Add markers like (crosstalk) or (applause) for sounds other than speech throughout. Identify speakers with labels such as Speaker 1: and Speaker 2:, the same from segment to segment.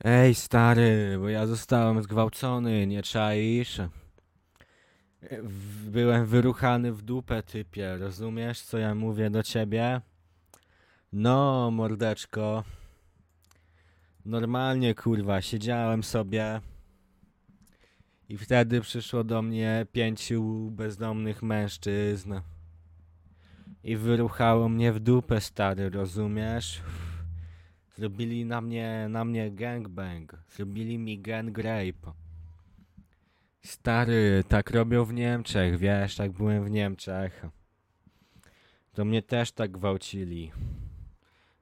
Speaker 1: Ej, stary, bo ja zostałem zgwałcony, nie czaisz? Byłem wyruchany w dupę, typie, rozumiesz, co ja mówię do ciebie? No, mordeczko. Normalnie, kurwa, siedziałem sobie i wtedy przyszło do mnie pięciu bezdomnych mężczyzn i wyruchało mnie w dupę, stary, rozumiesz? Zrobili na mnie, na mnie gangbang. Zrobili mi gang rape. Stary, tak robią w Niemczech, wiesz, tak byłem w Niemczech. To mnie też tak gwałcili.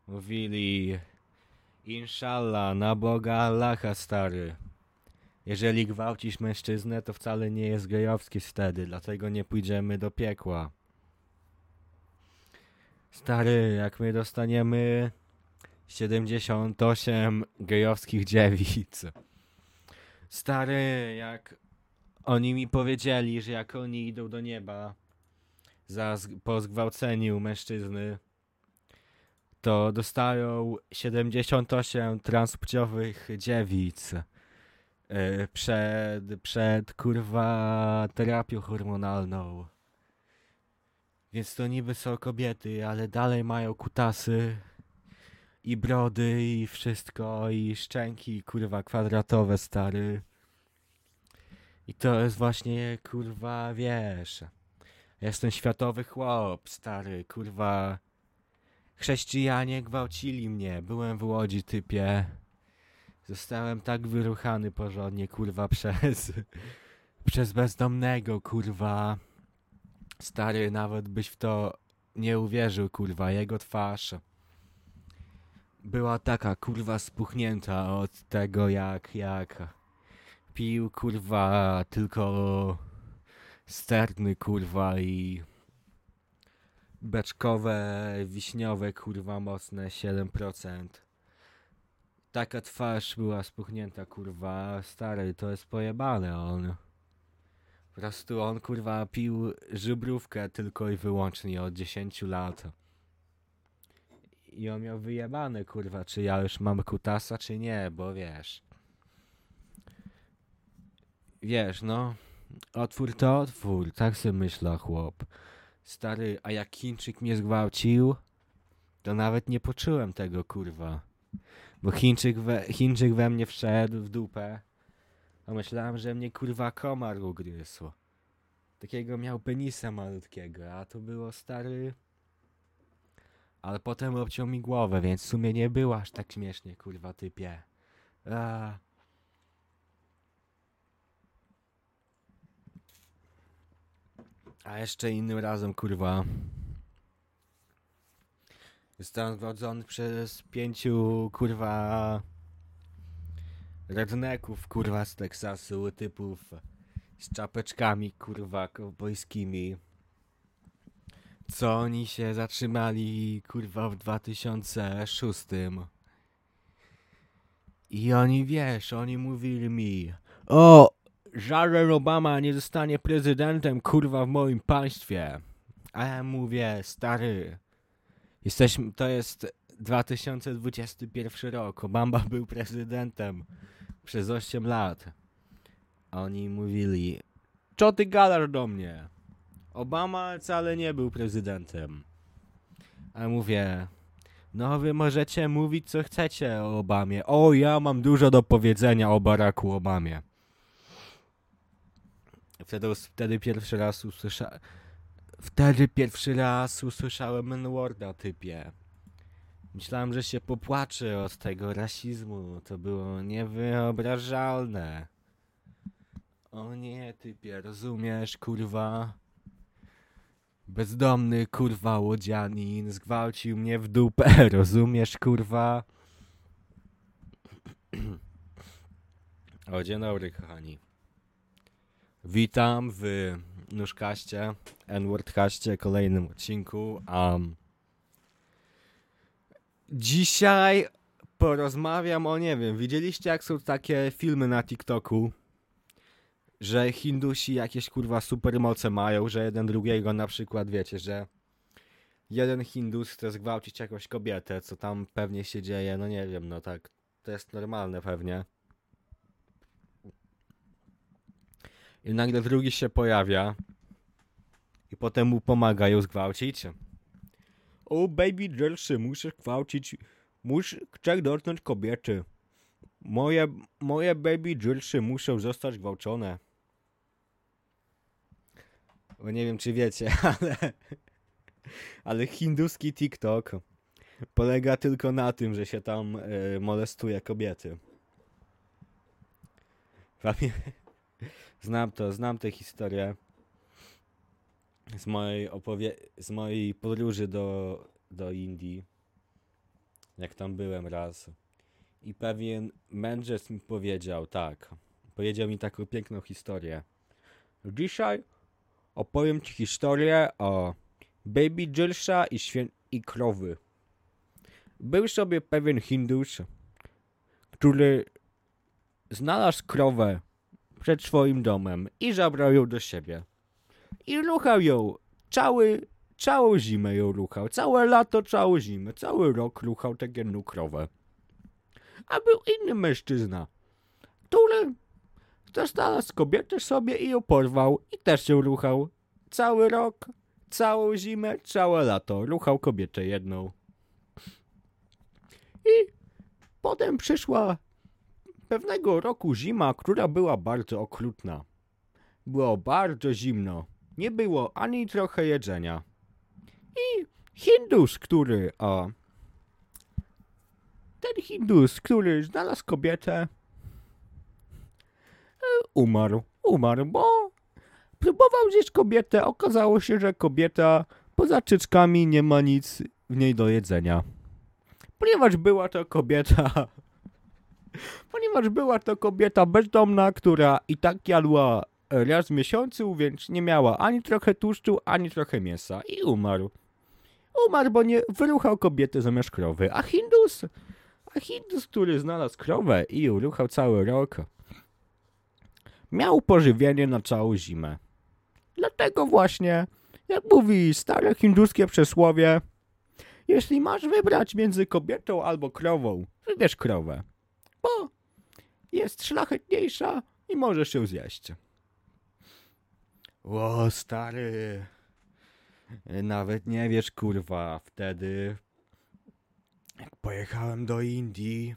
Speaker 1: Mówili, inshallah, na Boga Allaha, stary. Jeżeli gwałcisz mężczyznę, to wcale nie jest gejowski wtedy, dlatego nie pójdziemy do piekła. Stary, jak my dostaniemy 78 gejowskich dziewic. Stary, jak oni mi powiedzieli, że jak oni idą do nieba za po zgwałceniu mężczyzny, to dostają 78 transpłciowych dziewic e, przed, przed kurwa terapią hormonalną. Więc to niby są kobiety, ale dalej mają kutasy i brody i wszystko i szczęki kurwa kwadratowe stary. I to jest właśnie kurwa wiesz. Jestem światowy chłop, stary, kurwa. Chrześcijanie gwałcili mnie. Byłem w Łodzi, typie. Zostałem tak wyruchany porządnie, kurwa, (laughs) przez... przez bezdomnego, kurwa. Stary, nawet byś w to nie uwierzył, kurwa. Jego twarz była taka, kurwa, spuchnięta od tego, jak, jak pił, kurwa, tylko sterny, kurwa, i beczkowe, wiśniowe, kurwa, mocne 7%. Taka twarz była spuchnięta, kurwa, stary, to jest pojebane on. Po prostu on, kurwa, pił żubrówkę tylko i wyłącznie od 10 lat. I on miał wyjebane, kurwa, czy ja już mam kutasa, czy nie, bo wiesz. Wiesz, no, otwór to otwór, tak sobie myśla chłop. Stary, a jak Chińczyk mnie zgwałcił, to nawet nie poczułem tego, kurwa. Bo Chińczyk we, Chińczyk we mnie wszedł w dupę, a myślałem, że mnie, kurwa, komar ugryzł. Takiego miał penisa malutkiego, a to było, stary... Ale potem obciął mi głowę, więc w sumie nie było aż tak śmiesznie, kurwa, typie. A. A jeszcze innym razem, kurwa. Zostałem zgwałcony przez pięciu, kurwa, redneków, kurwa, z Teksasu, typów z czapeczkami, kurwa, kowbojskimi. Co oni się zatrzymali, kurwa, w 2006. I oni, wiesz, oni mówili mi, o, żaden Obama nie zostanie prezydentem, kurwa, w moim państwie. A ja mówię, stary, jesteśmy, to jest 2021 rok, Obama był prezydentem przez 8 lat. Oni mówili, co ty gadasz do mnie? Obama wcale nie był prezydentem. A mówię, no wy możecie mówić co chcecie o Obamie. O, ja mam dużo do powiedzenia o Baracku Obamie. Wtedy, wtedy pierwszy raz usłyszałem... Wtedy pierwszy raz usłyszałem N-worda, typie. Myślałem, że się popłaczę od tego rasizmu. To było niewyobrażalne. O nie, typie, rozumiesz, kurwa? Bezdomny, kurwa, łodzianin zgwałcił mnie w dupę, (laughs) rozumiesz, kurwa? O, dzień dobry, kochani. Witam w Nóżkaście, N-Wordkaście, kolejnym odcinku. Um, dzisiaj porozmawiam o, nie wiem, widzieliście jak są takie filmy na TikToku? Że Hindusi jakieś kurwa supermoce mają, że jeden drugiego na przykład wiecie, że jeden Hindus chce zgwałcić jakąś kobietę, co tam pewnie się dzieje, no nie wiem, no tak to jest normalne pewnie. I nagle drugi się pojawia i potem mu pomaga ją zgwałcić. O, baby Jelszy, muszę gwałcić, muszę, chcę dotknąć kobiety. Moje, moje baby Jelszy muszą zostać gwałcone. Bo nie wiem, czy wiecie, (laughs) ale, ale hinduski TikTok polega tylko na tym, że się tam y, molestuje kobiety. (laughs) Znam to, znam tę historię z mojej opowie... z mojej podróży do, do Indii. Jak tam byłem raz. I pewien mędrzec mi powiedział tak. Powiedział mi taką piękną historię. Dzisiaj opowiem ci historię o Baby Jilsha i, świę... i krowy. Był sobie pewien Hindus, który znalazł krowę przed swoim domem i zabrał ją do siebie. I ruchał ją cały, całą zimę ją ruchał, całe lato, całą zimę, cały rok ruchał tę jedną krowę. A był inny mężczyzna, który też znalazł kobietę sobie i ją porwał i też ją ruchał. Cały rok, całą zimę, całe lato ruchał kobietę jedną. I potem przyszła pewnego roku zima, która była bardzo okrutna. Było bardzo zimno. Nie było ani trochę jedzenia. I Hindus, który, o, ten Hindus, który znalazł kobietę, umarł. Umarł, bo próbował zjeść kobietę. Okazało się, że kobieta poza czyczkami nie ma nic w niej do jedzenia. Ponieważ była to kobieta. (laughs) Ponieważ była to kobieta bezdomna, która i tak jadła raz w miesiącu, więc nie miała ani trochę tłuszczu, ani trochę mięsa. I umarł. Umarł, bo nie wyruchał kobiety zamiast krowy. A Hindus, a Hindus, który znalazł krowę i ją ruchał cały rok, miał pożywienie na całą zimę. Dlatego właśnie, jak mówi stare hinduskie przysłowie, jeśli masz wybrać między kobietą albo krową, wybierz krowę, bo jest szlachetniejsza i możesz ją zjeść. O, stary. Nawet nie wiesz, kurwa, wtedy jak pojechałem do Indii,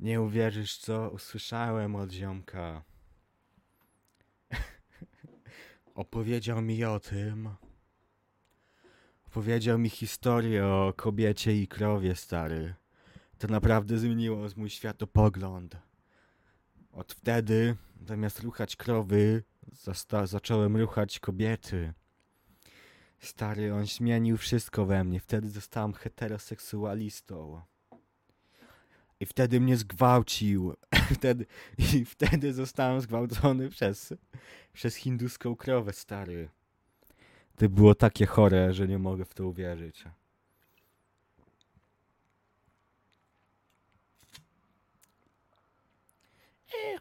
Speaker 1: nie uwierzysz, co usłyszałem od ziomka. (laughs) Opowiedział mi o tym. Opowiedział mi historię o kobiecie i krowie, stary. To naprawdę zmieniło mój światopogląd. Od wtedy, zamiast ruchać krowy, zacząłem ruchać kobiety. Stary, on zmienił wszystko we mnie. Wtedy zostałem heteroseksualistą. I wtedy mnie zgwałcił. (laughs) wtedy, I wtedy zostałem zgwałcony przez, przez hinduską krowę, stary. To było takie chore, że nie mogę w to uwierzyć. Eh,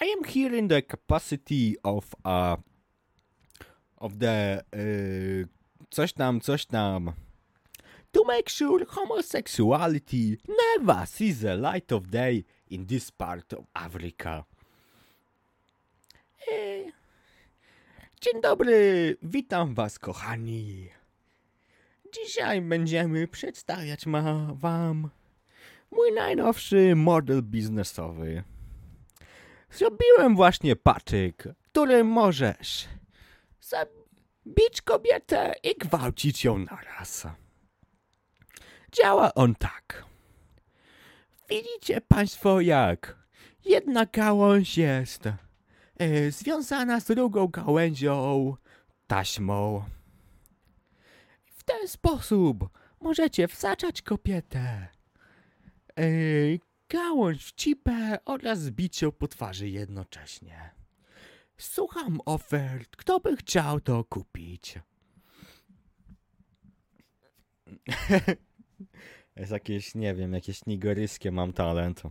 Speaker 1: I am here in the capacity of uh, of the uh, coś tam, coś tam to make sure homosexuality never sees the light of day in this part of Africa. Dzień dobry, witam was kochani. Dzisiaj będziemy przedstawiać ma wam mój najnowszy model biznesowy. Zrobiłem właśnie patyk, którym możesz zabić kobietę i gwałcić ją naraz. Działa on tak. Widzicie Państwo, jak jedna gałąź jest e, związana z drugą gałęzią taśmą. W ten sposób możecie wsaczać kobietę, e, gałąź w cipę oraz zbić ją po twarzy jednocześnie. Słucham ofert. Kto by chciał to kupić? (laughs) Jest jakieś, nie wiem, jakieś nigeryskie mam talent.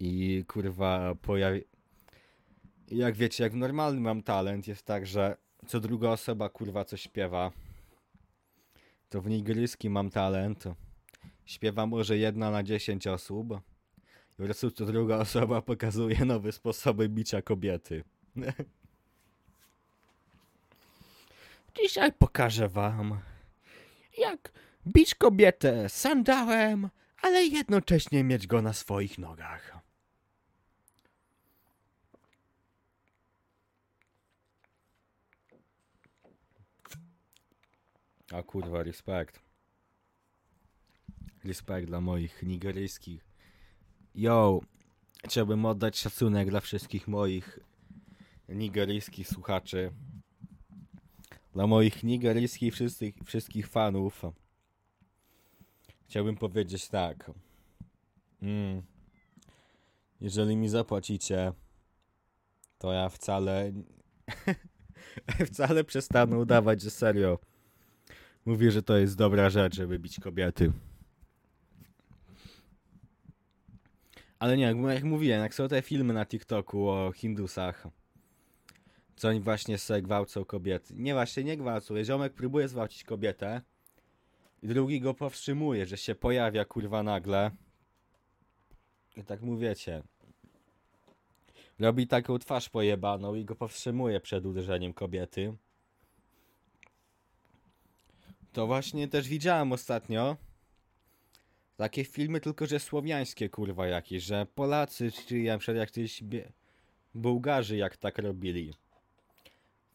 Speaker 1: I kurwa pojawi... Jak wiecie, jak w normalnym mam talent, jest tak, że co druga osoba kurwa coś śpiewa. To w nigeryskim mam talent. śpiewa może jedna na 10 osób. I po prostu co druga (laughs) osoba pokazuje nowe sposoby bicia kobiety. (laughs) Dzisiaj pokażę wam, jak bić kobietę sandałem, ale jednocześnie mieć go na swoich nogach. A kurwa, respekt. Respekt dla moich nigeryjskich. Yo, chciałbym oddać szacunek dla wszystkich moich nigeryjskich słuchaczy. Dla moich nigeryjskich wszystkich, wszystkich fanów. Chciałbym powiedzieć tak. Mm. Jeżeli mi zapłacicie, to ja wcale (laughs) wcale przestanę udawać, że serio mówię, że to jest dobra rzecz, żeby bić kobiety. Ale nie, jak, mówiłem, jak są te filmy na TikToku o Hindusach, co oni właśnie se gwałcą kobiety. Nie, właśnie nie gwałcą. Ziomek próbuje zwalczyć kobietę drugi go powstrzymuje, że się pojawia kurwa nagle. I tak mówiecie. Robi taką twarz pojebaną i go powstrzymuje przed uderzeniem kobiety. To właśnie też widziałem ostatnio. Takie filmy, tylko że słowiańskie kurwa jakieś, że Polacy, czy ja przed bie... Bułgarzy jak tak robili.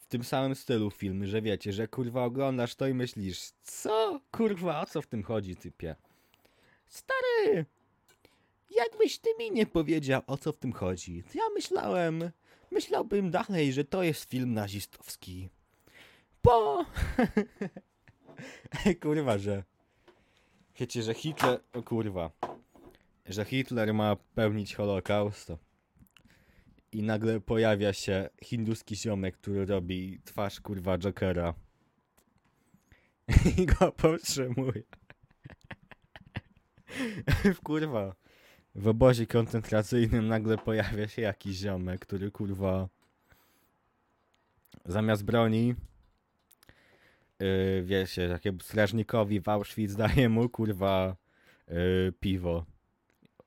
Speaker 1: W tym samym stylu filmy, że wiecie, że kurwa oglądasz to i myślisz, co? Kurwa, o co w tym chodzi, typie? Stary! Jakbyś ty mi nie powiedział, o co w tym chodzi, to ja myślałem, myślałbym dalej, że to jest film nazistowski. Bo... (laughs) kurwa, że... Wiecie, że Hitler... O kurwa. Że Hitler ma pełnić Holokaust. I nagle pojawia się hinduski ziomek, który robi twarz kurwa Jokera. (laughs) I go powstrzymuje. w (laughs) kurwa. W obozie koncentracyjnym nagle pojawia się jakiś ziomek, który kurwa zamiast broni yy, wiecie, takie strażnikowi w Auschwitz daje mu kurwa yy, piwo.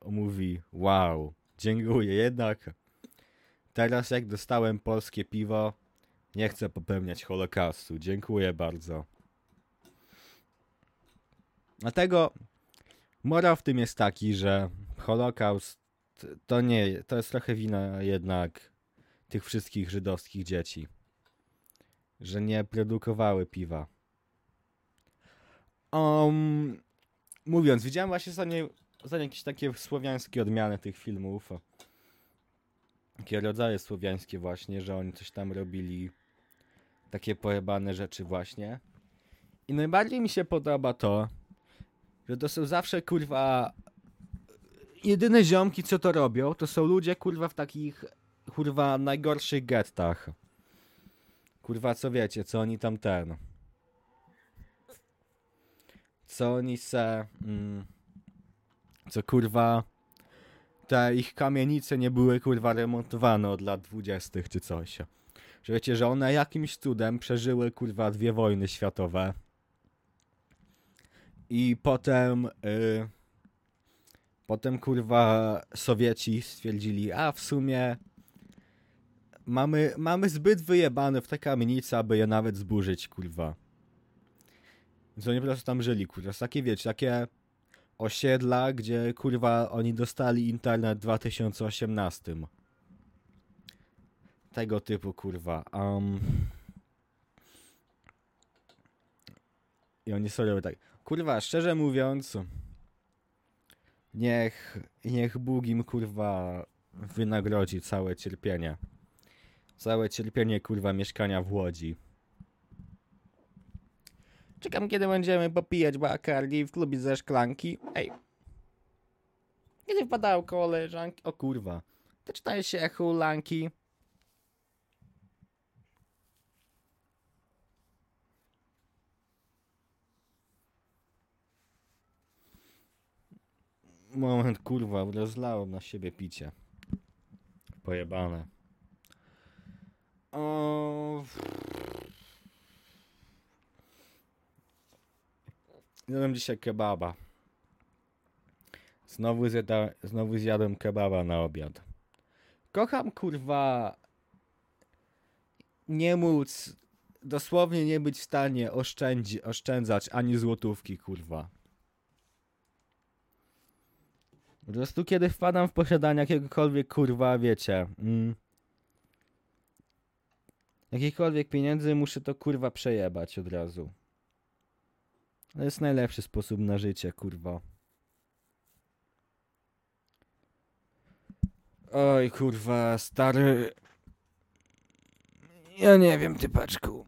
Speaker 1: Mówi, wow, dziękuję, jednak teraz jak dostałem polskie piwo, nie chcę popełniać holokaustu. Dziękuję bardzo. Dlatego morał w tym jest taki, że holokaust to nie, to jest trochę wina jednak tych wszystkich żydowskich dzieci że nie produkowały piwa. Um, mówiąc, widziałem właśnie ostatnio, ostatnio jakieś takie słowiańskie odmiany tych filmów. Takie rodzaje słowiańskie właśnie, że oni coś tam robili. Takie pojebane rzeczy właśnie. I najbardziej mi się podoba to, że to są zawsze kurwa jedyne ziomki co to robią, to są ludzie kurwa w takich kurwa najgorszych gettach. Kurwa, co wiecie, co oni tam ten. Co oni se. Mm, co kurwa. Te ich kamienice nie były kurwa remontowane od lat dwudziestych czy coś. Że wiecie, że one jakimś cudem przeżyły kurwa dwie wojny światowe. I potem. Yy, potem kurwa Sowieci stwierdzili, a w sumie Mamy, mamy zbyt wyjebane w te kamienice, aby je nawet zburzyć, kurwa. Więc oni po prostu tam żyli, kurwa. Takie, wiecie, takie osiedla, gdzie, kurwa, oni dostali internet w 2018. Tego typu, kurwa. Um... I oni sobie tak. Kurwa, szczerze mówiąc, niech, niech Bóg im, kurwa, wynagrodzi całe cierpienie. Całe cierpienie kurwa mieszkania w Łodzi. Czekam kiedy będziemy popijać Bacardi w klubie ze szklanki. Ej. Kiedy wpadają koleżanki... O kurwa. Ty się hulanki? Moment, kurwa, rozlałem na siebie picie. Pojebane. O... Jadłem dzisiaj kebaba. Znowu, zjada, znowu zjadłem kebaba na obiad. Kocham kurwa nie móc, dosłownie nie być w stanie oszczędzi, oszczędzać ani złotówki kurwa. Po prostu kiedy wpadam w posiadanie jakiegokolwiek kurwa, wiecie, mm, jakichkolwiek pieniędzy, muszę to kurwa przejebać od razu. To jest najlepszy sposób na życie, kurwa. Oj, kurwa, stary. Ja nie wiem, typaczku.